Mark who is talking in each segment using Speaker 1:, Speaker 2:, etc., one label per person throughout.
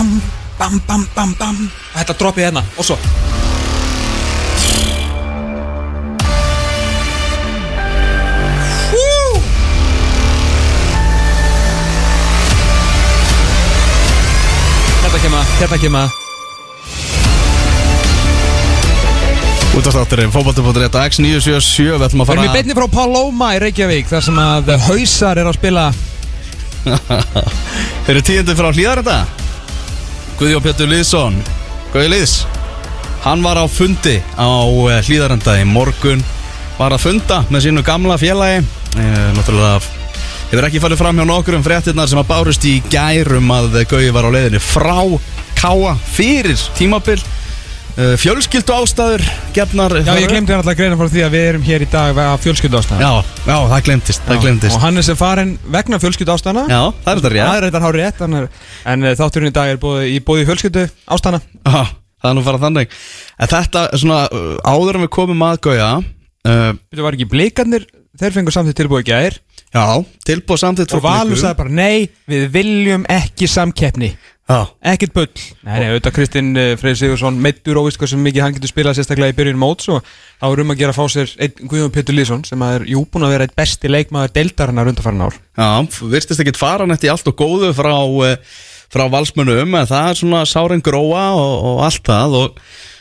Speaker 1: Bam, bam, bam, bam, bam. Þetta droppið hérna og svo! Þetta kemur, þetta kemur
Speaker 2: Útastátturinn, fótbolti.net X977, við ætlum að
Speaker 1: Við erum í
Speaker 2: fara
Speaker 1: beinni frá Paloma í Reykjavík þar sem að hausar er að spila.
Speaker 2: Þeir eru tíundu frá hlýðarenda Guðjón Pétur Lýðsson. Guði Lýðs Hann var á fundi á eh, hlýðarenda í morgun. Var að funda með sínu gamla félagi. Eh, Náttúrulega Hefur ekki farið fram hjá nokkur um fréttinnar sem að bárust í gærum að Guði var á leiðinni frá Káa fyrir tímabil. uh, Fjölskyldu ástæður gefnar
Speaker 1: Já, ég glemdi hann alltaf að greina frá því að við erum hér í dag að fjölskyldu ástæðan
Speaker 2: Já, já, það glemtist, það glemtist
Speaker 1: Og hann er sem farin vegna fjölskyldu ástæðana
Speaker 2: Já, það er þetta rétt.
Speaker 1: Það er þetta hár rétt En, en eh, þátturinn í dag er búið, í búið fjölskyldu ástæðana
Speaker 2: Já, það er nú bara þannig. En þetta, er svona, uh, áður en við komum að gauja uh,
Speaker 1: Þetta var ekki blikarnir Þeir fengur samtidig tilbúið gæðir
Speaker 2: Já, tilbúið samtidig
Speaker 1: Og Valur sagði bara Nei, við viljum ekki samkeppni Ekkert bull. Nei, nei, auðvitað Kristinn uh, Freyr Sigursson Meittur óvist hvað sem mikið hann getur spilað Sérstaklega í byrjun móts Og þá er um að gera að fá sér einn Guðjón Pétur Lýsson Sem að er jú búin að vera eitt besti leikmaður Deildarinnar undarfæran ár.
Speaker 2: Já, virtist ekkit fara nætti allt og góðu frá, uh, frá valsmönum En það er svona sáren gróa og, og allt það Og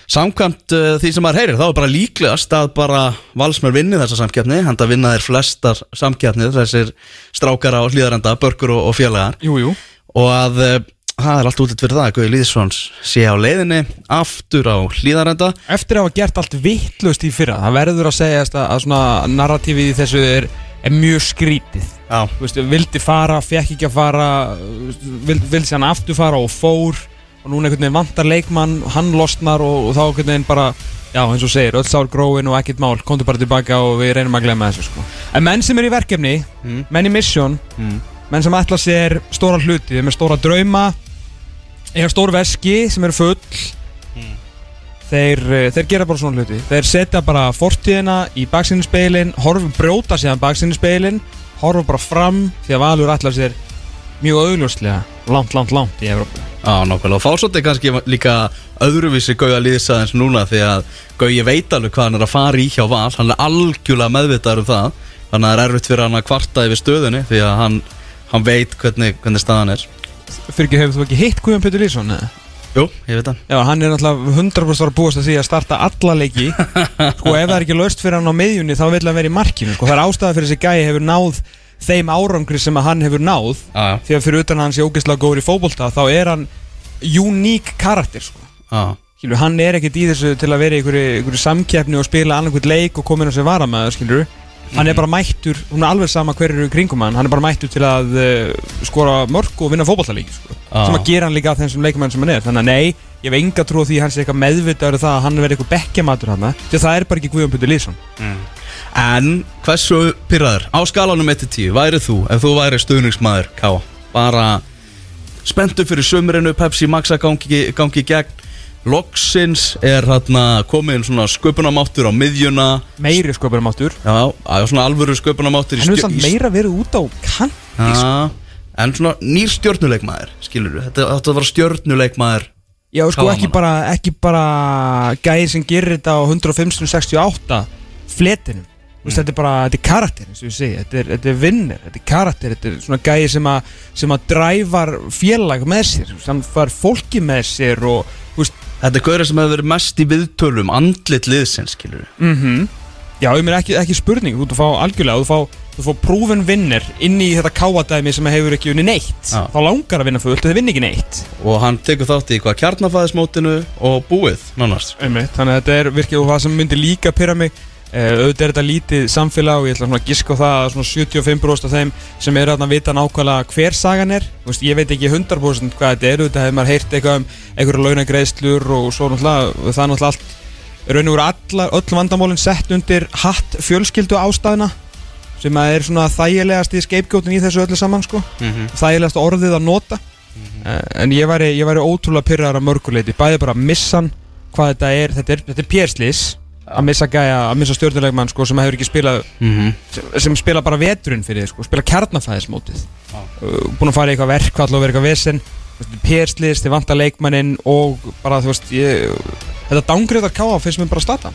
Speaker 2: samkvæmt uh, því sem maður heyrir Þá er bara líklegast að bara valsmenn vinni þessa samkeppni Handa vinna þeir flestar samkeppnið Þessir strákar á hlýðarenda, börkur og, og félagar.
Speaker 1: Jú, jú.
Speaker 2: Og að uh, það er allt útlitt fyrir það að Guði Lýðssons sé á leiðinni Aftur á hlýðarenda
Speaker 1: Eftir að hafa gert allt vittlust í fyrra Það verður að segja að, svona narratífið í þessu er, er mjög skrítið veist, vildi fara, fekk ekki að fara vildi, vildi hann aftur fara og fór og núna einhvern veginn vantar leikmann hann losnar og, og þá einhvern veginn bara já, eins og segir, öll sár gróin og ekkert mál komdu bara tilbaka og við reynum að glemma þessu sko. en menn sem er í verkefni
Speaker 2: Mm.
Speaker 1: menn í mission,
Speaker 2: Mm.
Speaker 1: menn sem ætla sér stóra hluti, þeim er stóra drauma eiga stór veski sem eru full. Þeir, eh, þeir gera bara svona hluti. Þeir setja bara fortíðina í baksinninspeilin horfa, brjóta síðan baksinninspeilin horfa bara fram því að Valur ætlar sér mjög augljóslega langt, langt, langt í Evrópu.
Speaker 2: Já, nákvæmlega, og fá svolítið kannski líka öðruvísi Gauja Lýðsa eins núna því að Gauji veit alveg hvað hann er að fara í hjá Val. Hann er algjörlega meðvitaður um það. Þannig að það er erfitt fyrir hann að kvarta yfir stöðunni því að hann, hann veit hvernig, hvernig staðan er
Speaker 1: fyrir ekki hefur þú ekki hitt Guðjón Pétur Lýsson eða?
Speaker 2: Jú, ég veit það
Speaker 1: Já, hann er náttúrulega 100% að búast að því að starta alla leiki sko ef það er ekki löst fyrir hann á miðjunni þá vil hann vera í markinu sko. það er ástæða fyrir þessi gæi hefur náð þeim árangri sem að hann hefur náð
Speaker 2: já,
Speaker 1: því að fyrir utan að hann sé ógeðslega góður í fótbolta þá er hann uník karakter sko.
Speaker 2: já,
Speaker 1: Skilur, hann er ekkert í þessu til að vera í einhverju, einhverju samkeppni og spila annarkvæmt leik og koma inn á sig varamæður, skilur hann er bara mættur, hún er alveg sama hver eru kringum hann, hann er bara mættur til að uh, skora mörg og vinna fótballtalík sko.
Speaker 2: Já.
Speaker 1: sem að gera hann líka að þeim sem leikumenn sem hann er. Þannig að nei, ég hef enga trú á því hann sé eitthvað meðvitaður um það að hann verði eitthvað bekkjamatur hann því að það er bara ekki Guðjón Pjóttur Lýsson
Speaker 2: En hversu pyrraður á skalanum 1-10 værið þú ef þú væri stuðningsmaður Ká bara spenntu fyrir sömurinu Pepsi Max að gangi, gangi gegn Loksins er hérna komin svona sköpunamáttur á miðjuna.
Speaker 1: Meiri sköpunumáttur
Speaker 2: Já, að svona alvöru sköpunamáttur
Speaker 1: hann hefur samt meira verið út á kant
Speaker 2: Já, en svona nýr stjörnuleikmaður skilur við, þetta þetta var stjörnuleikmaður.
Speaker 1: Já, sko
Speaker 2: Káa
Speaker 1: ekki bara, ekki bara gæði sem gerir þetta á 105.68 fletinum mm. þetta er bara, þetta er karakter eins og ég segi, þetta er, þetta er vinnir, þetta er karakter þetta er svona gæði sem að sem að dræfar félag með sér. Sem far fólki með sér og þú veist,
Speaker 2: Þetta er gaurið sem hefur verið mest í viðtölum andlit liðsins skilur við
Speaker 1: mhm. Já, ég meina ekki, ekki spurning, þú ert að fá algjörlega þú fá, þú fá prúfin vinnir inn í þetta káadæmi sem hefur ekki unni neitt.
Speaker 2: Já.
Speaker 1: þá langar að vinna fullt, þau vinna ekki neitt.
Speaker 2: Og hann tekur þátt í hvað kjarnafæðismótinu og búið, nánast.
Speaker 1: Þannig að þetta er virkið og það sem myndi líka pyrra mig auðvitað er þetta lítið samfélag og ég ætla að giska á það að svona 75% af þeim sem eru að vita nákvæmlega hver sagan er. Þú veist, ég veit ekki 100% hvað þetta er auðvitað hefur maður heyrt eitthvað um einhverja launagreiðslur og svo náttúrulega það er náttúrulega allt raun og veru öll vandamálinn sett undir hatt fjölskyldu ástæðina sem er svona þægilegast í skeipgjótin í þessu öllu saman sko.
Speaker 2: Mhm.
Speaker 1: þægilegast orðið að nota. Uh, en ég væri, ég væri ótrúlega pyrrar að mörguleiti bæði bara að missa hann hvað þetta er, þetta er, þetta er pérslis að missa gæja, að missa stjórnulegmann sko, sem hefur ekki spilað
Speaker 2: mm
Speaker 1: sem, sem spila bara veturinn fyrir þið, sko, spila kjarnafæðismótið
Speaker 2: Já.
Speaker 1: uh, búin að fara í eitthvað verkvall og vera eitthvað vesen Perslis, þið vantar leikmannin og bara þú veist ég, þetta dángriðar káa finnst mér bara slata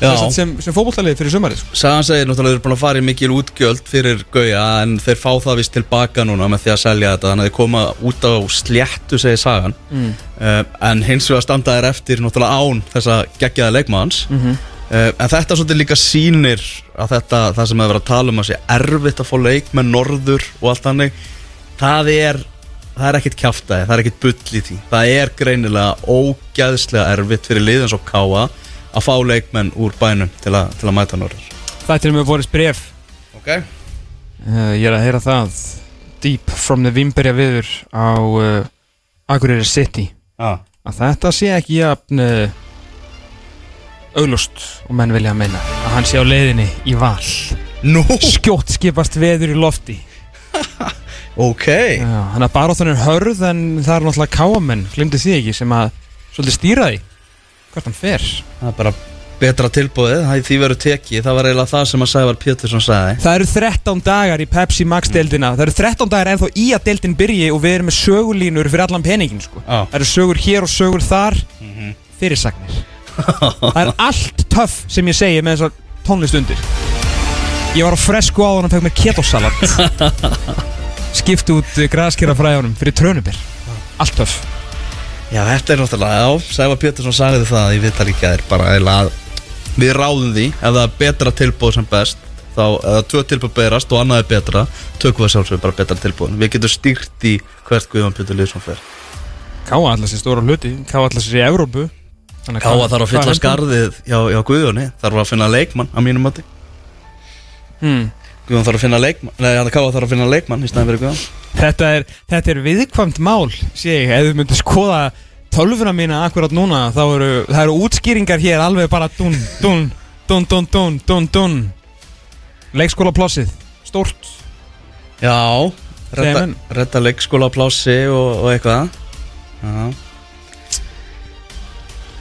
Speaker 2: Já.
Speaker 1: sem, sem fótbollalið fyrir sumarið sko.
Speaker 2: Sagan segir náttúrulega að þeir eru búin að fara í mikil útgjöld fyrir Gauja en þeir fá það vist tilbaka núna með því að selja þetta þannig að þeir koma út á sléttu segir Sagan
Speaker 1: mm.
Speaker 2: uh, en hins vegar standa þeir eftir náttúrulega án þessa geggjaða leikmanns
Speaker 1: mm -hmm.
Speaker 2: Uh, en þetta svolítið líka sýnir að þetta, það sem hefur verið að tala um að sé erfitt að fá leikmenn norður og allt þannig það er það er ekkert kjáftæði, það er ekkert bull í því. Það er greinilega ógæðslega erfitt fyrir liðan svo káa að fá leikmenn úr bænum til, a, til að mæta norður.
Speaker 1: Það er til og með Boris Bref
Speaker 2: Ok.
Speaker 1: Uh, Ég er að heyra það. Deep from the Vimberja viður á uh, Akureyri City.
Speaker 2: Ah.
Speaker 1: að þetta sé ekki jafn uh, auglust og menn vilja að meina að hann sé á leiðinni í val.
Speaker 2: Nú,
Speaker 1: skjótt skipast veður í lofti.
Speaker 2: Ok.
Speaker 1: Hann að baróttan er hörð en það er náttúrulega káamenn, glimti því ekki sem að svolítið stýra því hvert hann fer.
Speaker 2: Það er bara betra tilbúið, það því verið tekið. Það var eiginlega það sem að Sævar Pétursson sagði.
Speaker 1: Það eru 13 dagar í Pepsi Max deildina. Það eru 13 dagar ennþá í að deildin byrji og við erum með sögulínur fyrir allan peningin sko.
Speaker 2: Já.
Speaker 1: Það eru sögur hér og sögur þar. Fyrirsagnir Það er allt töff sem ég segi með þessar tónlist undir Ég var á fresku á hann og fekk mér ketosalat Skipt út graskera fræðunum fyrir trönubir. Allt töff.
Speaker 2: Já, þetta er náttúrulega, já, Sævar Pétursson sagði það í viðtalíkja er bara eiginlega að Við ráðum því, ef það er betra tilbúið sem best Þá, eða tvö tilbúið berast og annað er betra Tökum við sjálfsögur bara betra tilbúið Við getum stýrt í hvert Guðjón Pétur Lýðsson fer.
Speaker 1: Káa allar sér stóra hluti Káa allar sér í að
Speaker 2: Káa þarf að fylla skarðið hjá, hjá Guðjóni. Þarf að finna leikmann, að mínum mati.
Speaker 1: Hmm.
Speaker 2: Guðjón þarf að finna leikmann Nei, hann Káa þarf að finna leikmann í snæðin fyrir Guðjón.
Speaker 1: Þetta, er, þetta er viðkvæmt mál sé ég, ef þú myndir skoða tölvuna mína akkurat núna þá eru, eru útskýringar hér alveg bara dun, dun, dun, dun, dun, dun, dun leikskóla plossið, stórt.
Speaker 2: Já, redda,
Speaker 1: Semen.
Speaker 2: redda leikskóla plássi og, og eitthvað. Já,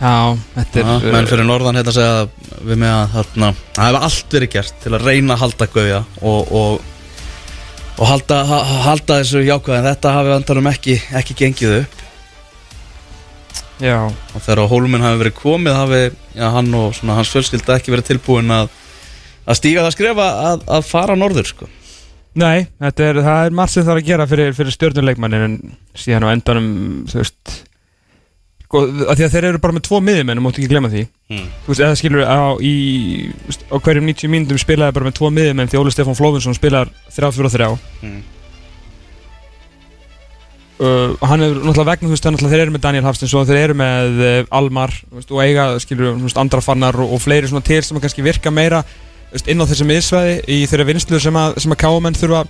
Speaker 1: já, þetta er
Speaker 2: Já, menn fyrir norðan hérna segja við mig að þarna, það hefur allt verið gert til að reyna að halda gauja og, og, og halda, ha, halda þessu jákvæð en þetta hafi vandarum ekki, ekki gengið upp.
Speaker 1: Já,
Speaker 2: og þegar hólminn hafi verið komið hafi já, hann og svona, hans fjölskylda ekki verið tilbúin að, að stíga það skrefa að, að fara norður sko.
Speaker 1: nei, þetta er, það er margt sem það er að gera fyrir, fyrir stjórnuleikmannin en síðan á endanum þú veist sko, að því að þeir eru bara með tvo miðjumenn og máttu ekki glemma því
Speaker 2: mm.
Speaker 1: þú veist, eða skilur á, í, veist, á hverjum 90 mínútum spilaði bara með tvo miðjumenn því Óli Stefán Flóvinsson spilar 3-4-3
Speaker 2: Mm.
Speaker 1: uh, hann er náttúrulega vegna þú veist, þannig að þeir eru með Daniel Hafstins og þeir eru með uh, Almar veist, og eiga, skilur, þú veist, andra fannar og, og fleiri svona til sem kannski virka meira inn á þessi miðsvæði í þeirra vinslu sem að, að káamenn þurfa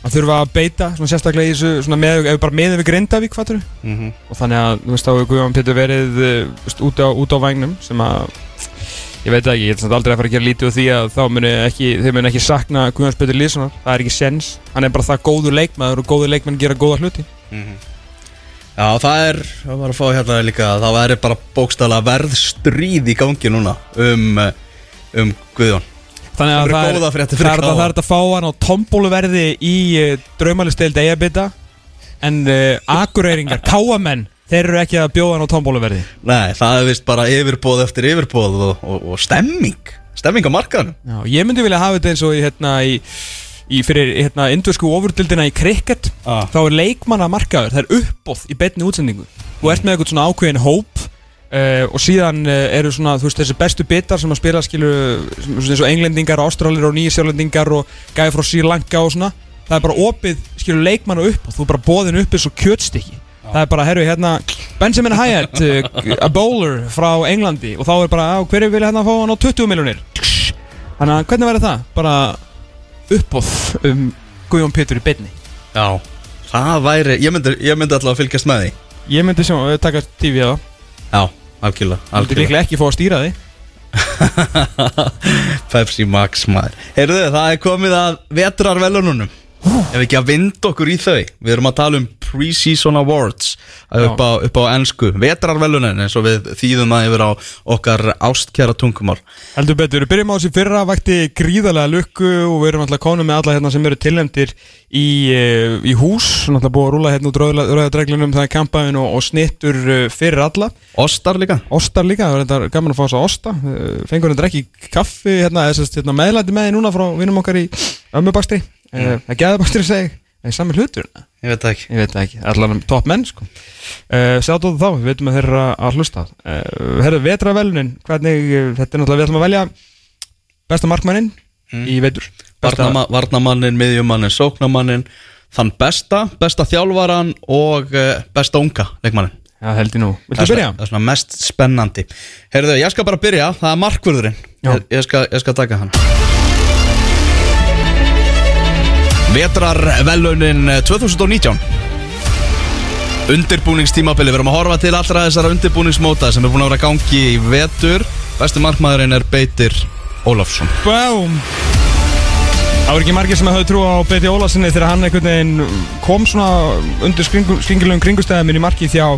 Speaker 1: að þurfa að beita, svona sérstaklega í þessu svona með, ef við bara meðum við Grindavík, fattur?
Speaker 2: Mm -hmm.
Speaker 1: og þannig að, þú veist, þá hefur Guðjón Pétur verið þú veist, út, á, út á vagnum sem að ég veit ekki, ég held samt aldrei að fara að gera lítið úr því að þá muni ekki, þeir muni ekki sakna Guðjóns Pétur Lýssonar, það er ekki sens hann er bara það góður leikmaður og góður leikmenn gera góða hluti.
Speaker 2: Já, það er, það var að fá hérna líka að það væri bara bókstala verðstríð í gangi núna um, eh, um Guðjón
Speaker 1: Þannig að það er, það er, að fá hann á tombóluverði í uh, draumalistild eigabita en uh, akureyringar, káamenn þeir eru ekki að bjóða hann á tombóluverði
Speaker 2: Nei, það er vist bara yfirbóð eftir yfirbóð og, og, og stemming. Stemming á markaðanum
Speaker 1: Já, ég myndi vilja hafa þetta eins og í, hérna, í, í fyrir hérna, indversku ofurdildina í cricket.
Speaker 2: Ah.
Speaker 1: þá er leikmanna markaður, það er uppbóð í betni útsendingu. Þú ert með eitthvað svona ákveðin hóp uh, og síðan uh, eru svona þú veist þessi bestu bitar sem að spila skilu eins og englendingar, ástralir og nýjasjálendingar og gæði frá Sri Lanka og svona það er bara opið skilu leikmanna upp og þú bara bóðin upp eins og kjötstykki. Það er bara, herru, hérna Benjamin Hyatt, uh, a bowler frá Englandi og þá er bara, hverju vilja hérna fá hann á 20 miljonir þannig að hvernig verður það? bara uppbóð um Guðjón Pétur í betni
Speaker 2: Já, það væri, ég myndi, ég myndi alltaf að fylgjast með því.
Speaker 1: Ég myndi sjá, taka TV á.
Speaker 2: Já, algjörlega,
Speaker 1: Ég myndi
Speaker 2: algjörlega.
Speaker 1: líklega ekki fá að stýra því.
Speaker 2: Pepsi Max maður. Heyrðu, það er komið að vetrarvelununum Ef ekki að vinda okkur í þau. Við erum að tala um Three-Season Awards upp á, upp á ennsku Vetrarvelunin eins og við þýðum það yfir á okkar ástkjara tungumál.
Speaker 1: Heldur betur, við byrjum á þessi fyrra vakti gríðarlega lukku og við erum alltaf konum með alla hérna sem eru tilnæmdir í, eh, í hús, náttúrulega búið að rúla hérna út rauðadreglunum, það er kampaðin og, og snittur eh, fyrir alla.
Speaker 2: Ostar líka.
Speaker 1: Ostar líka, það er gaman að fá þess að osta. Eh, Fengur þetta ekki kaffi hérna, hérna, meðlæti með frá vinum okkar í ömmubakstri mm. Það það er sami hlutur?
Speaker 2: Ég veit það ekki.
Speaker 1: Ég veit það ekki, allan topp menn sko. uh, Sjáðu þá, við veitum að þeir eru að hlusta. Uh, Herðu, vetravelunin Hvernig, uh, þetta er náttúrulega, við ætlum að velja Besta markmannin í vetur. Besta,
Speaker 2: Varnama, Varnamannin, miðjumannin, sóknamannin Þann besta, besta þjálfaran og besta unga leikmannin.
Speaker 1: Já, held ég nú.
Speaker 2: Það
Speaker 1: Viltu byrja?
Speaker 2: Það er svona mest spennandi. Heyrðu, ég skal bara byrja, það er markvörðurinn. Ég, ég, skal, ég skal taka hann Vetrarvelunin 2019 Undirbúningstímabili, við erum að horfa til allra þessara undirbúningsmóta sem er búin að vera gangi í vetur. Besti markmaðurinn er Beitir Ólafsson.
Speaker 1: Bám Það voru ekki margir sem hafði trú á Beti Ólarsinni þegar hann einhvern veginn kom svona undir skringilegum kringustæðum í marki þjá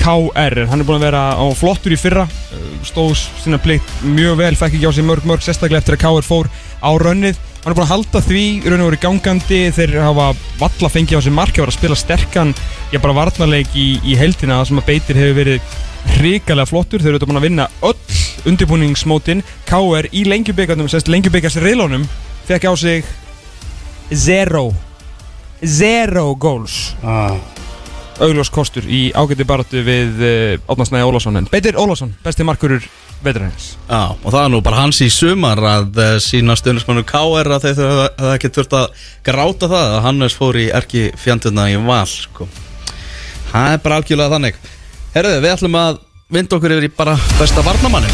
Speaker 1: KR hann er búin að vera á flottur í fyrra uh, stóð sína plikt mjög vel fekk ekki á sig mörg mörg sérstaklega eftir að KR fór á rönnið hann er búin að halda því í raun og veru gangandi. Þeir hafa valla fengið á sig marki að spila sterkan, ég bara varnarleik í, í heldina sem að Beitir hefur verið hrikalega flottur, þeir eru búin að vinna öll undirbúningsmótin. KR í lengjubíkarnum, sérst lengjubíkars reilónum fekk á sig zero zero goals.
Speaker 2: Ah.
Speaker 1: augljós kostur í ágætti baráttu við uh, Átnarsnæði Ólásson en Beitir Ólásson, besti markurur veturins
Speaker 2: Já, og það er nú bara hans í sumar að uh, sína stundismannu KR að þeir hefði ekki þurft að gráta það að Hannes fór í erki fjanduna í val sko. Það er bara algjörlega þannig. Herðu, við ætlum að vinda okkur yfir í bara besta varnamanni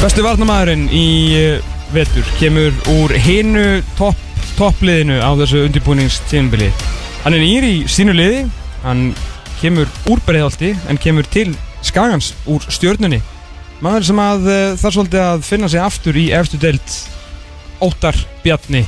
Speaker 1: Besti varnamæðurinn í uh, vetur kemur úr hinu topp toppliðinu á þessu undirbúningstíðinbili Hann er nýr í sínu liði hann kemur úr breiðalti en kemur til skagans úr stjörnunni. Maður sem að uh, þarf svolítið að finna sig aftur í efstu deilt Óttar Bjarni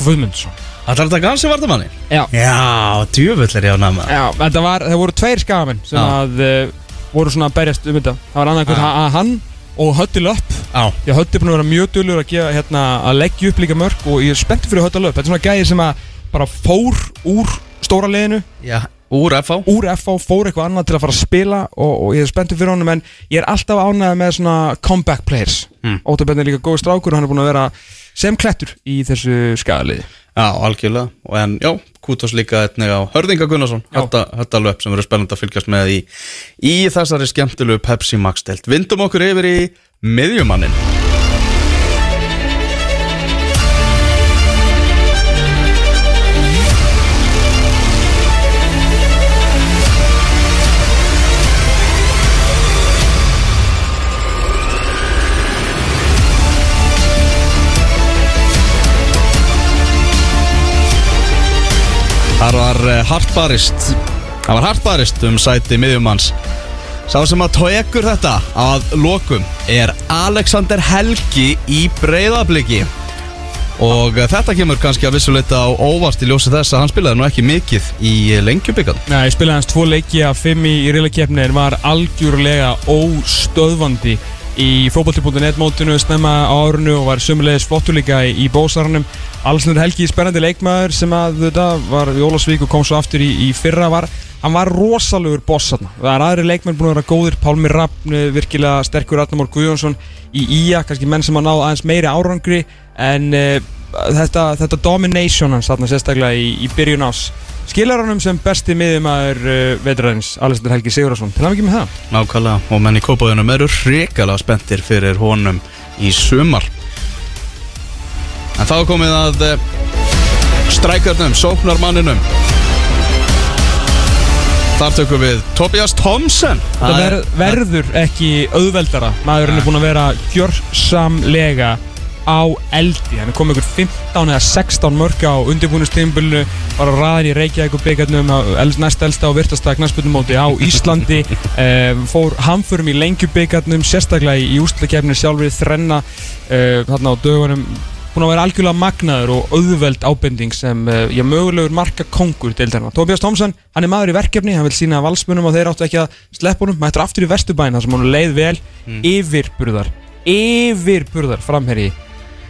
Speaker 1: Guðmundsson.
Speaker 2: Það er þetta gansi varnamanni?
Speaker 1: Já,
Speaker 2: Já, djöfull er ég á nama
Speaker 1: Já, þetta var, það voru tveir skagamenn sem
Speaker 2: Já.
Speaker 1: að uh, voru svona að berjast um þetta. Það var annað
Speaker 2: Já.
Speaker 1: hvort hann og Hötti Löpp.
Speaker 2: Já,
Speaker 1: Því að Hötti er búin að vera mjög dölur að, gefa, hérna, að leggja upp líka mörg og ég er spenntið fyrir Hötti Löpp. Þetta er svona gæði sem að bara fór úr stóra liðinu.
Speaker 2: Já, úr FH
Speaker 1: úr FH, fór eitthvað annað til að fara að spila og, og ég er spenntið fyrir honum en ég er alltaf ánægð með svona comeback players.
Speaker 2: Mm.
Speaker 1: Óttar Benni er líka góð strákur og hann er búin að vera sem klettur í þessu skadaliði
Speaker 2: Já, algjörlega. Og En já, Kútos líka einnig á Hörðinga Gunnarsson. Þetta, löp sem verður spennandi að fylgjast með í Í þessari skemmtilegu Pepsi Max deild. Vindum okkur yfir í miðjumannin Var eh, hart barist. Það var hart barist um sæti miðjumanns. Sá sem að tóekur þetta að lokum er Alexander Helgi í breyðabliki og eh, þetta kemur kannski að vissuleita á óvart í ljósi þess að hann spilaði nú ekki mikið í lengjubikað
Speaker 1: Nei, ég spilaði hans tvo leiki af fimm í, í reylakefni en var algjörlega óstöðvandi í fótbolti.net mótinu snemma á árunu og var sömulegis flottur líka í, í bósarunum Alessandr Helgi, spennandi leikmaður sem að þetta var í Ólasvík og kom svo aftur í, í fyrra var hann var rosalegur boss þarna. Það er aðri leikmenn búin að vera góðir. Pálmi Rappn, virkilega sterkur Arnamór Guðjónsson í Ía, kannski menn sem að ná aðeins meiri árangri en uh, þetta, þetta domination hans þarna sérstaklega í, í byrjun ás skilar honum sem besti miðjumæður uh, vetraðins, Alessandr Helgi Sigurðarsson til að ekki með það.
Speaker 2: Nákvæmlega og menn í kópaðunum eru hrikalega spenntir fyrir honum í sumar. En þá komið að uh, strækjarnum, sóknarmanninum. Þar tökum við Tobias Thompson
Speaker 1: Það ver, verður ekki auðveldara. Maðurinn er búin að vera gjörsamlega á eldi. Hann er komið ykkur 15 eða 16 mörg á undirbúinustímbulnu var að ræðin í Reykjavík og byggarnum næst elsta og virtasta knastbundumóti á Íslandi. Eh, fór hamförum í lengjubyggarnum sérstaklega í, í ústlakefni sjálfrið þrenna eh, þarna á dögunum. Búin að vera algjörlega magnaður og auðveld ábending sem uh, ég mögulegur marka kongur deildarna. Tobias Thompson, hann er maður í verkefni, hann vil sína valsmunum og þeir áttu ekki að sleppa honum, mættur aftur í vesturbæn þar sem hann leið vel.
Speaker 2: Mm.
Speaker 1: yfirburðar, yfirburðar framherri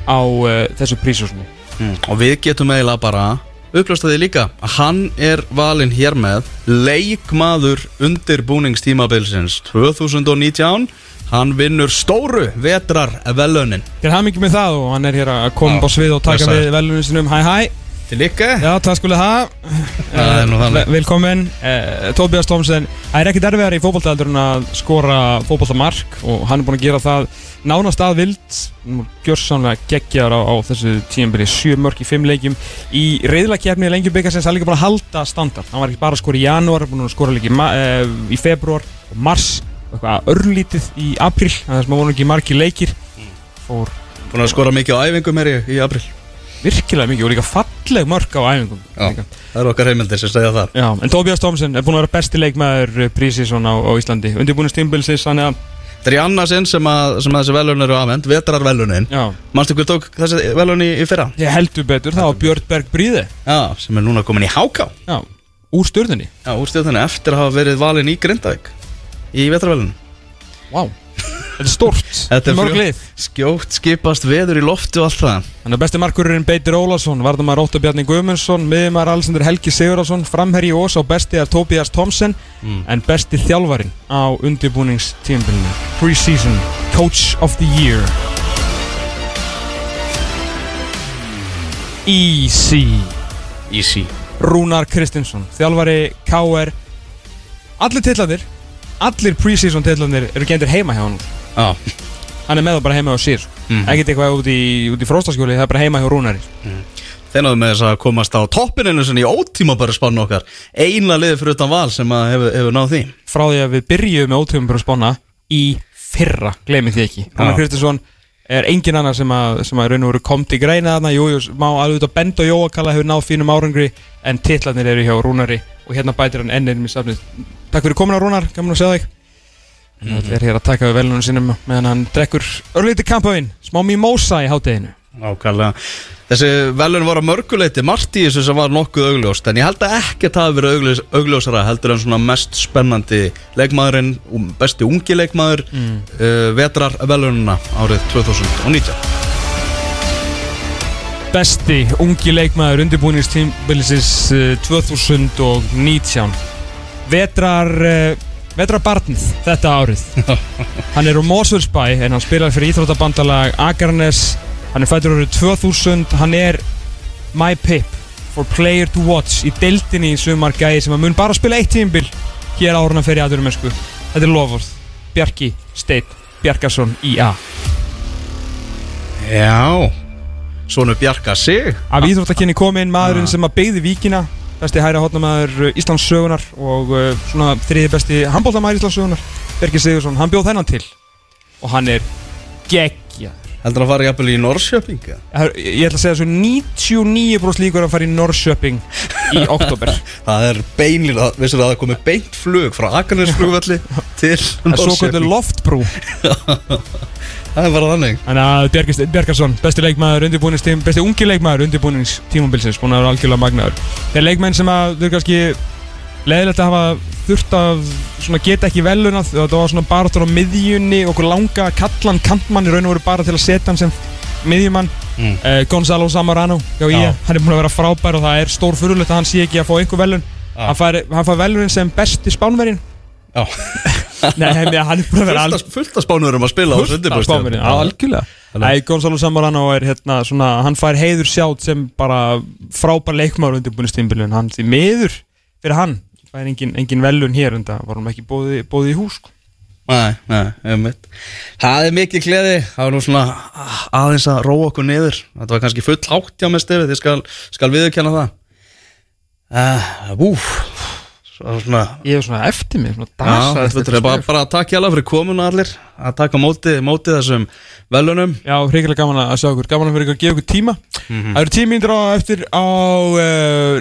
Speaker 1: á uh, þessu prísjósmi.
Speaker 2: Mm. Og við getum eiginlega bara upplösta því líka að hann er valinn hér með leikmaður undirbúningstímabilsins 2019 Hann vinnur stóru vetrar velönin
Speaker 1: Til hann mikið með það og hann er hér að koma á svið og taka við velunum sinum, hæ hæ.
Speaker 2: Til ykkar
Speaker 1: Já, það skulle það. Eh, Velkomin, Tobias Thompson. Það er ekkert erfiðar í fótboltaðaldur en að skora fótboltamark og hann er búinn að gera það nánast að vild. Gjörsamlega geggjar á, á þessu tíumbyrji, sjö mörk í fimm leikjum. Í reyðlakefni lengjubikarsins, hann er líka búinn að halda standard. Hann var ekki bara að skora í janúar, búinn að skora líka í, eh, í februar og mars, eitthvað örlítið í april, sem að voru ekki margir leikir. Fór
Speaker 2: Búin að skora mikið á æfingum hér í, í april
Speaker 1: virkilega mikið og líka falleg mörk á æfingum.
Speaker 2: Já, það eru okkar heimildir sem segja það.
Speaker 1: Já, en Tobias Thompson er búinn að vera besti leikmaður prísísson á, á Íslandi. Undirbúinu stímbilsins, þannig að
Speaker 2: Það er í annarsinn sem, að, sem að þessi velun eru afhend Vetrar velunin
Speaker 1: já,
Speaker 2: Manstu hver tók þessi velun í, í fyrra?
Speaker 1: ég heldur betur, það var Björn Berg Bríði
Speaker 2: Já, sem er núna komin í Háká
Speaker 1: Já, úr stjörnunni.
Speaker 2: Já, úr stjórnunni eftir að hafa verið valinn í Grindavík Í vetrarvelun
Speaker 1: Vá, þetta er stórt.
Speaker 2: Þetta er
Speaker 1: Mörg
Speaker 2: frjó-
Speaker 1: lið.
Speaker 2: Skjótt skipast veður í loftu og allt það.
Speaker 1: Þannig að besti markurinn Beitir Ólason Varðamar Óttar Bjarni Guðmundsson Miðumar Alessandur Helgi Sigurðarsson Framherji Ós á besti er Tobias Thompson
Speaker 2: Mm.
Speaker 1: En besti þjálfarin á undirbúningstímbilinu Pre-season Coach of the Year. Easy
Speaker 2: Easy
Speaker 1: Rúnar Kristinsson Þjálfari KR Allir tillandir Allir pre-season tillandir eru gendir heima hjá hann
Speaker 2: Já,
Speaker 1: Hann er með það bara heima hjá sér.
Speaker 2: Mhm.
Speaker 1: Ekkert eitthvað út í, út í fróstaskjóli Það er bara heima hjá Rúnari.
Speaker 2: Þeir náðu með þess að komast á toppininu í ótíma bara spanna okkar. Eina liði fyrir utan val sem að hefur, hefur náð því.
Speaker 1: Frá því að við byrjuðum með bara spána Í fyrra, glemir því ekki. Rúnar
Speaker 2: Já.
Speaker 1: Kristinsson er engin annar sem að, sem að raun og veru kom til greina þarna. Jú, jú, má alveg út að benda og Jóakalla hefur náð fínum árangri En titlarnir eru hjá Rúnari Og hérna bætir hann ennir með safnið. Takk fyrir komin á Rúnar, gaman að sjá þig Það er hér að taka við velunum sínum meðan hann drekkur örlítið kampavinn, smá mimosa í hátteginu.
Speaker 2: Ákvæmlega Þessi velun var að mörguleiti margt í þessu sem var nokkuð augljóst En ég held að ekkert hafi verið augljós, augljósara heldur en svona mest spennandi leikmaðurinn, um, besti ungi leikmaður mm. uh, vetrar velununa árið 2019
Speaker 1: Besti ungi leikmaður undirbúningstímbilisins uh, 2019. Vetrar, uh, vetrar barnið þetta árið. hann er úr Mosfellsbæ en hann spilar fyrir Íþróttabandalag Akarnes. Hann er fættur árið 2000. Hann er my pip for player to watch í deildinni í sumar gæði sem að mun bara spila eitt tímbil hér áruna fyrir aðurum mennsku. Þetta er Lofvörð, Bjarki Steinn Bjarkarsson IA.
Speaker 2: Já Svonu Bjarka sig
Speaker 1: Af íþróttakinni kom inn maðurinn
Speaker 2: Ah.
Speaker 1: sem að beigði víkina Besti hæra hotnamaður Íslands sögunar Og uh, svona þriði besti handbóltamaður Íslands sögunar Bergi Sigursson, hann bjóð þennan til Og hann er geggja
Speaker 2: Heldur að fara jafnvel í Norrköping?
Speaker 1: Ég ætla að segja svo 99% líkur að fara í Norrköping Í oktober
Speaker 2: Það er beinlíla, vissir að það komið beint flug frá Akarnesflugvelli til
Speaker 1: Það er svo
Speaker 2: Norrköping.
Speaker 1: loftbrú
Speaker 2: Það er bara þannig
Speaker 1: Þannig að Bjarkarsson, besti leikmaður undirbúningstím Besti ungi leikmaður undirbúningstímumbilsins Búin að vera algjörlega magnaður Þeir leikmenn sem að þau kannski Leðilegt að hafa þurft að svona geta ekki veluna Það var svona baráttur á miðjunni Okkur langa kallan kantmann í raun og veru bara til að setja hann sem miðjumann
Speaker 2: Mm.
Speaker 1: uh, Gonzalo Zamorano hjá
Speaker 2: Já.
Speaker 1: IA Hann er búin að vera frábær og það er stór fyrirlegt að hann sé ekki að fá einhver velun
Speaker 2: Já.
Speaker 1: Hann fær, hann fær velunin sem besti spánverinn
Speaker 2: Já
Speaker 1: Nei, hann er búin að vera
Speaker 2: Fullt að spánurum að spila á
Speaker 1: Fullt af já, algjörlega. Æ, Gonzalo Zamorano er hérna svona, hann fær heiður sjátt sem bara frábær leikmaður undirbúinustímbilun, hann því miður fyrir hann, fær engin, engin velun hér en það hann ekki bóði, bóði í hús sko.
Speaker 2: Nei, nei, einmitt. Það er mikið gleði. Það var nú svona aðeins að róa okkur niður. Þetta var kannski full hátt hjá með stefið Þið skal, skal viðurkenna það. Uh, Úf Svo svona
Speaker 1: Ég er svona eftir mig, svona
Speaker 2: Já, þetta er bara, bara takk hjá fyrir komuna allir að taka móti, móti þessum velunum
Speaker 1: Já, hrigilega gaman að sjá okkur, gaman að fyrir ykkur að gefa ykkur tíma.
Speaker 2: Mhm.
Speaker 1: Það eru tíu mínútur á eftir á uh,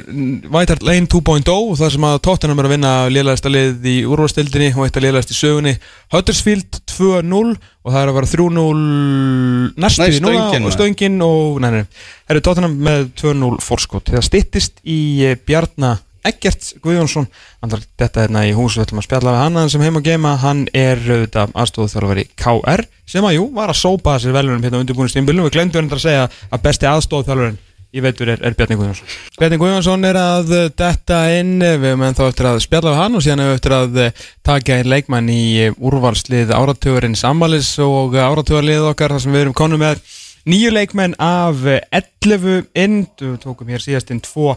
Speaker 1: White Hart Lane 2.0 og það sem að Tottenham er að vinna liðlæðista lið í úrvalstildinni og eitt að liðlæðist í sögunni. Huddersfield 2-0 og það er að vera 3-0 næstu núna
Speaker 2: stöngin,
Speaker 1: og
Speaker 2: maður.
Speaker 1: stöngin og nei, það eru Tottenham með 2-0 fórskot það styttist í eh, Bjarna Eggert Guðjónsson þetta hérna í hús við ætlum að spjalla við hann sem heim og geima. Hann er auðvitað aðstóðu þarf að vera í KR sem að jú var að sópa sér velunum hérna undirbúinu stímbilum við glemdu hann að segja að besti aðstóðu þjálfurinn ég veitur er, er Bjarni Guðjónsson. Bjarni Guðjónsson er að detta inn. Við höfum ennþá eftir að spjalla við hann og síðan hefur við eftir að taka einn leikmann í úrvalslið áratugurinn sambalis og áratugarlið okkar þar sem við erum konum með nýju leikmenn af uh, 11 inn. Við tókum hér síðast inn tvo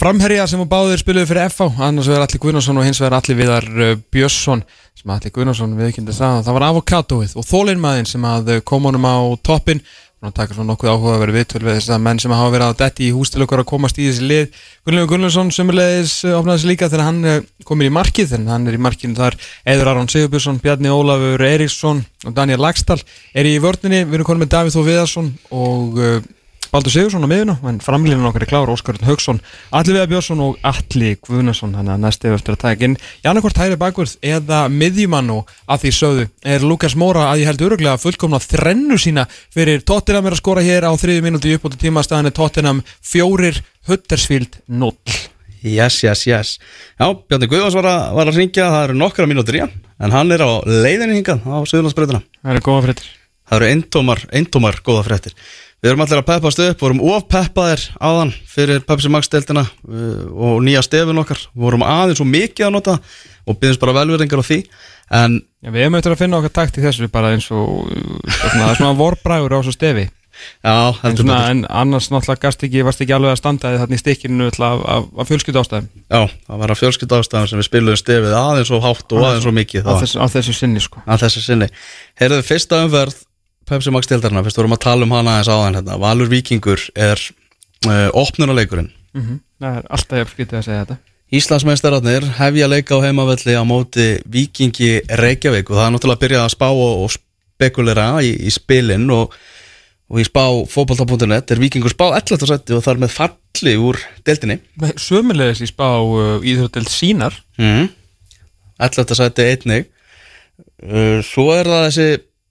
Speaker 1: framherja sem að báðir spiluðu fyrir FH annars vegar Alli Guðnarsson og hins vegar Alli Viðar uh, Björnsson. Sem Alli Guðnarsson viðkynndi að það var avokadoið og þólinmaðin sem að uh, kom honum á toppin og taka svona nokkuð áhuga að vera viðtöl við þess að menn sem hafa verið á detti í hús til okkar að komast í þessi lið. Gunnlaugur Gunnlaugsson sömulegis uh, opnaði þessi líka þegar hann komir í markið þegar hann er í markinu þar. Eður Aron Sigurbjörnsson, Bjarni Ólafur Eriksson og Daniel Lagstall er í vörninni, við erum konum með Davíð Þó Viðarsson og Baldur Sigursson á miðuna, en framlýnin okkar er klár Óskarinn Haugsson, Alli Viðar Björnsson og Alli Guðnason, hann er næstu eftir að taka inn. Janakort hæri bakvörð eða miðjumann og að því sögðu er Lukas Móra að ég held öruglega fullkomna þrennu sína fyrir Tottenham er að skora hér á þriði mínúti upp á tíma staðan er Tottenham fjórir Huddersfield 0
Speaker 2: Yes, yes, yes. Já, Bjarni Guðvars var að, var að ringja það eru nokkra mínútur í hann en hann er á leiðinni hingað á Suðurlandsbreytina
Speaker 1: Það eru góða fréttir.
Speaker 2: Það eru eindómar, eindómar góða fréttir Við erum allir að peppast upp, vorum of peppaðir áðan fyrir Pepsi Max deildina uh, og nýja stefun okkar. Vorum aðeins og mikið að nota og byrjumst bara velverðingar á því en
Speaker 1: Já, við hefum eftir að finna okkar takt í þessu bara eins og svona, er svona vorbræður á svo stefi.
Speaker 2: Já,
Speaker 1: en, svona, en annars náttúrulega gast ekki, varst ekki alveg að standa þið þarna í stikkinu af, af, af fjölskyldu ástæðum
Speaker 2: Já, það var að fjölskyld ástæðan sem við spiluðum stefið aðeins og hátt og aðeins og mikið
Speaker 1: á,
Speaker 2: það var
Speaker 1: þess, á þessu sinni sko.
Speaker 2: Að þessu sinni. Heyrðu, fyrsta umverð Pepsi Max deildarna, fyrst vorum að tala um hana aðeins áðan hérna. Valur Víkingur er uh, opnunaleikurinn
Speaker 1: mm -hmm. Það er alltaf ég skytið að segja þetta
Speaker 2: Íslandsmeistararnir hefja leika á heimavelli á móti Víkingi Reykjavík og það er náttúrulega að byrja að spá og, og spekulera í, í spilin og, og í spá fótbolta.net er Víkingur spá 11. seti og það er með falli úr deildinni
Speaker 1: Sömulegis í spá uh, íþjóðdelt sínar
Speaker 2: mm. 11. seti einnig uh, svo er það þessi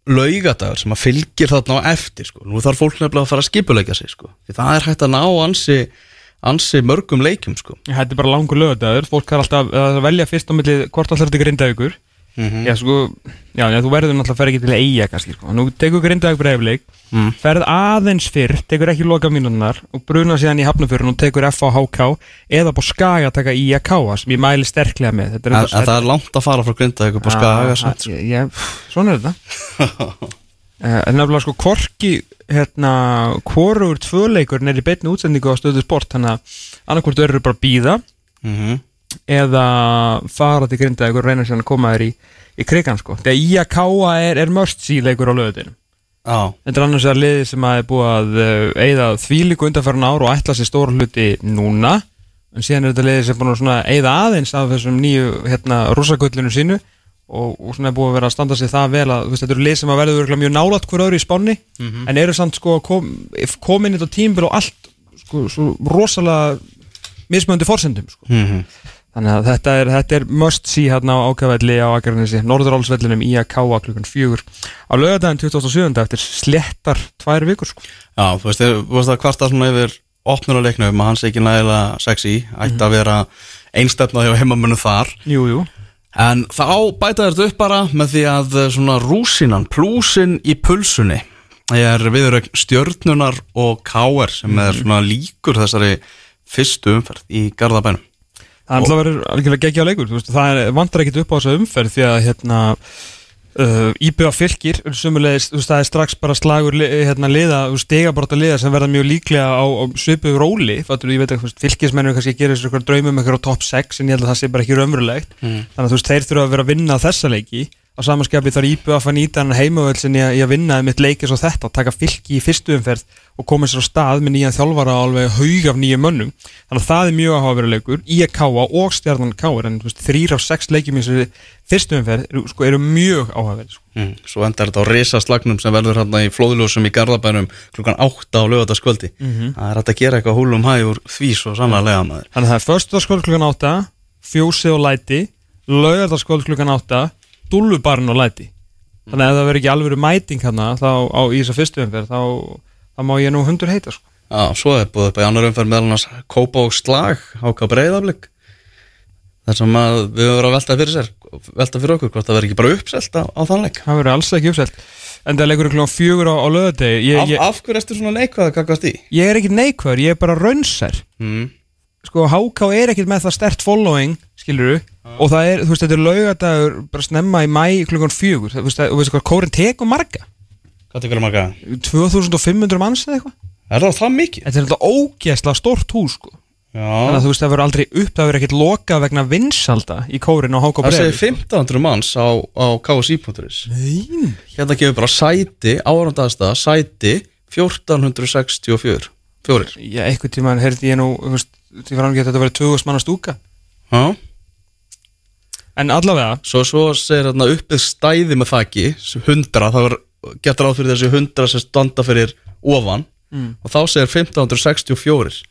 Speaker 2: laugadagur sem að fylgir þarna á eftir sko. nú þarf fólk nefnilega að fara að skipuleika sig sko. því það er hægt að ná ansi ansi mörgum leikjum sko.
Speaker 1: Þetta er bara langur lögadagur Fólk er alltaf að velja fyrst á milli hvort allar þetta grindavíkur
Speaker 2: mm
Speaker 1: Já, sko, já, já, þú verður náttúrulega að ferð ekki til eiga kannski, sko. Nú tekur grindavík breyfleik
Speaker 2: Mm.
Speaker 1: ferð aðeins fyrr, tekur ekki loka mínúnar og bruna síðan í hafnafjörun og tekur FHK eða búið skaga að taka að káa sem ég mæli sterklega með er
Speaker 2: en það er langt að fara frá Grindavík upp á skaga sko.
Speaker 1: Svona er þetta Eh, En nefnilega sko Korki hérna, hvorur tvöleikur í beinni útsendingu á stöðu sport þannig að annarkvort eru bara að býða
Speaker 2: Mhm.
Speaker 1: Eða fara til grinda og reyna sér að koma þér í, í krigan sko. Þegar káa er, er mörst síleikur á löðutinu
Speaker 2: Já,
Speaker 1: Þetta er annars að liði sem að er búið að uh, eigða þvílíku undanfæran ár og ætla sér stóra hluti núna. En síðan er þetta liði sem er búin að eigða aðeins af þessum nýju hérna rúsagullinu sínu og, og svona er búið að vera að standa sér það vel að veist, þetta eru lið sem að verður mjög nálat hver öðru í spánni en eru samt sko kom, komin þetta tímbil og allt sko, svo rosalega mismöndi forsendum sko.
Speaker 2: Mhm.
Speaker 1: Þannig að þetta er, þetta er must see hérna á ákveðvelli á Akarnesi, Norðurálsvellinum í að káa klukkan fjögur á lögadaginn 2007. eftir slettar tvær vikur sko.
Speaker 2: Já, þú veist, þú veist að kvarta svona yfir opnur á leiknum að hans er ekki nægilega sexy ætti að vera einstefna hjá heimamönu þar
Speaker 1: Jú, jú.
Speaker 2: en þá bæta þetta upp bara með því að eh, svona rúsinan, plúsin í pulsunni er viðrögn stjörnunar og káer sem er svona líkur þessari fyrstu umferð í Garðabænum
Speaker 1: Það er alltaf verið algjörlega geggja leikur þú veist, það er, vantar ekkit upp á þessa umferð því að hérna uh, IBA fylgir sumulegis, það er strax bara slagur hérna liða, stegabróta liða sem verða mjög líklega á, á svipuð róli fattur, ég veit ekki, fylgismennur kannski að gera þessu eitthvað draumum eitthvað á top 6 en ég held að það sé bara ekki raunverulegt
Speaker 2: Mm.
Speaker 1: þannig að þú veist, þeir þurfa að vera að vinna þessa leiki á samanskapi þar íbjöð að fann nýta hann heimavöld sinni í að vinna mitt leikis og þetta, taka fylki í fyrstu umferð og koma sér á stað með nýjan þjálfara alveg haug af nýjum mönnum þannig að það er mjög áhugaveruleikur í að káa og stjarnan káir en veist, þrýr af sex leikjum í fyrstu umferð eru, sko, eru mjög áhugaverið sko.
Speaker 2: mm. Svo endar þetta á risaslagnum sem verður hérna í flóðljósum í Garðabænum klukkan 8 á lögataskvöldi
Speaker 1: Mhm.
Speaker 2: Það er hægt að gera eitthvað húlum hæg úr því svo sannlega maður
Speaker 1: Þannig að það er föstudagskvöld klukkan 8 fjósið og læti laugardaskvöld klukkan 8 dúllubarn og læti þannig að ef það verður ekki alveg mæting hérna þá á í þessa fyrstu umferð þá, þá má ég nú hundur heita sko.
Speaker 2: Já, svo er búið upp í annar umferð meðal annars Kópa og Slag, Háka Breiðaflik þar sem að við verið að velta fyrir sér velta fyrir okkur, hvort það verður ekki bara uppselt á, á þannleik
Speaker 1: það verður alls ekki uppselt en það leikur klukkan fjögur á, á lögadegi ég,
Speaker 2: af, af hverju ertu svona neikvæð að kakast í?
Speaker 1: ég er ekki neikvæður, ég er bara raunsær
Speaker 2: Mm.
Speaker 1: Sko HK er ekkert með það stert following skilur og það er, þú veist, þetta er laugadagur bara snemma í mæ klukkan fjögur þú veist, og veistu hvað kórin tekur marga
Speaker 2: Hvað tekur það marga?
Speaker 1: 2500 manns eða eitthvað
Speaker 2: Er það það mikið?
Speaker 1: Þetta er alltaf ógeðslega stort hús sko. Þannig að
Speaker 2: Já,
Speaker 1: þú veist það verður aldrei upp Það verður ekkert lokað vegna vinsalda Í kórin á Háka
Speaker 2: það
Speaker 1: Breiðavík.
Speaker 2: 1500 manns á, á KSI.is Hérna gefur bara sæti, árandaðasta sæti 1464 Fjórir
Speaker 1: Já, eitthvað tíma heyrði ég nú þú veist, Því var hann ekki að þetta verður 2000 manna stúka.
Speaker 2: Já.
Speaker 1: En allavega
Speaker 2: Svo, svo segir hérna uppið stæði með þakki 100, það var gett ráð fyrir þessi 100 sem standa fyrir ofan.
Speaker 1: Mm.
Speaker 2: og þá segir 1564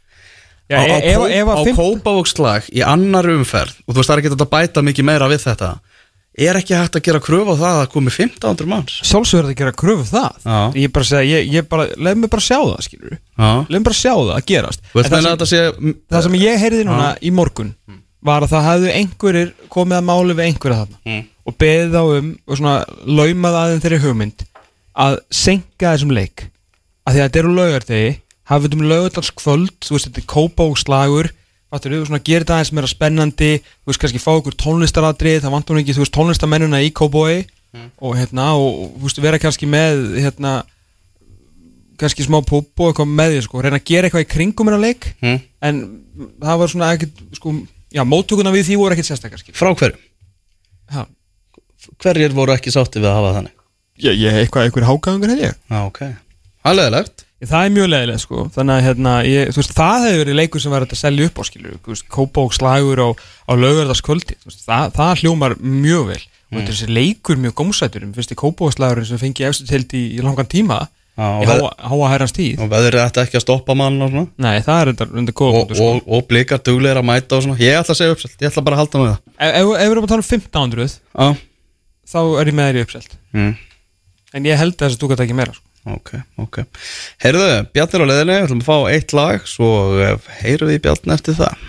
Speaker 1: Já,
Speaker 2: á, á, kó,
Speaker 1: ef
Speaker 2: á
Speaker 1: að fimm-
Speaker 2: kópavókslag í annar umferð og þú veist það er ekki þetta að bæta mikið meira við þetta er ekki hægt að gera kröfu á það að það komi 1500 manns
Speaker 1: Sjálfsögur er að gera kröfu það
Speaker 2: Já.
Speaker 1: Ég bara segja, ég, ég bara Leif mig bara sjá það, skilur. Leif mig bara sjá það að gerast það,
Speaker 2: meina að
Speaker 1: sem,
Speaker 2: þetta sé
Speaker 1: það sem ég heyrði núna í morgun Var að það hefðu einhverjir Komið að máli við einhverja þarna
Speaker 2: Mm.
Speaker 1: Og beðið þá um Og svona laumað aðeins þeirri hugmynd Að senka þessum leik að því að þetta eru laugardegi hafið um laugardals kvöld þú veist þetta er kópa við svona gerir þetta aðeins meira spennandi þú veist kannski fá okkur tónlistaradrið það vantum ekki þú veist tónlistamennuna í kóboi og hérna og þú veist vera kannski með hérna kannski smá púp og eitthvað með því sko reyna að gera eitthvað í kringum hennar leik
Speaker 2: Mm.
Speaker 1: en það var svona ekkert sko já móttökuna við því voru ekkert sérstakar skil
Speaker 2: Frá hverju?
Speaker 1: ha.
Speaker 2: Hverjir voru ekki sátti við að hafa þannig?
Speaker 1: ég, ég eitthvað eitthvað hákaðungur held ég
Speaker 2: Já, ok Það er
Speaker 1: mjög leiðilegt sko. Þannig að hérna, ég, þú veist, það hefur verið leikur sem var að selja upp á skilur þú og slagur á, á lögverðarskvöldi það, það hljómar mjög vel. Og þetta er þessi leikur mjög gómsætur fyrst í Kópa og slagurinn sem fengi efstu tild í, í langan tíma
Speaker 2: og, veð,
Speaker 1: háa, háa herrans tíð.
Speaker 2: og veðrið ætti ekki að stoppa mann og svona.
Speaker 1: Nei, það er þetta undir góða
Speaker 2: og,
Speaker 1: sko.
Speaker 2: og, og blikar duglegir að mæta og svona. Ég ætla að segja uppselt, ég ætla bara að halda með það.
Speaker 1: Ef, við erum að tala um 1500
Speaker 2: Já,
Speaker 1: þá er ég með þér í uppselt.
Speaker 2: Mm.
Speaker 1: En ég held að þessi dúkat ekki meira sko.
Speaker 2: Ok, ok. Heyrðu, Bjarnir á leðinni, við ætlum að fá eitt lag Svo heyrum við Bjarni eftir það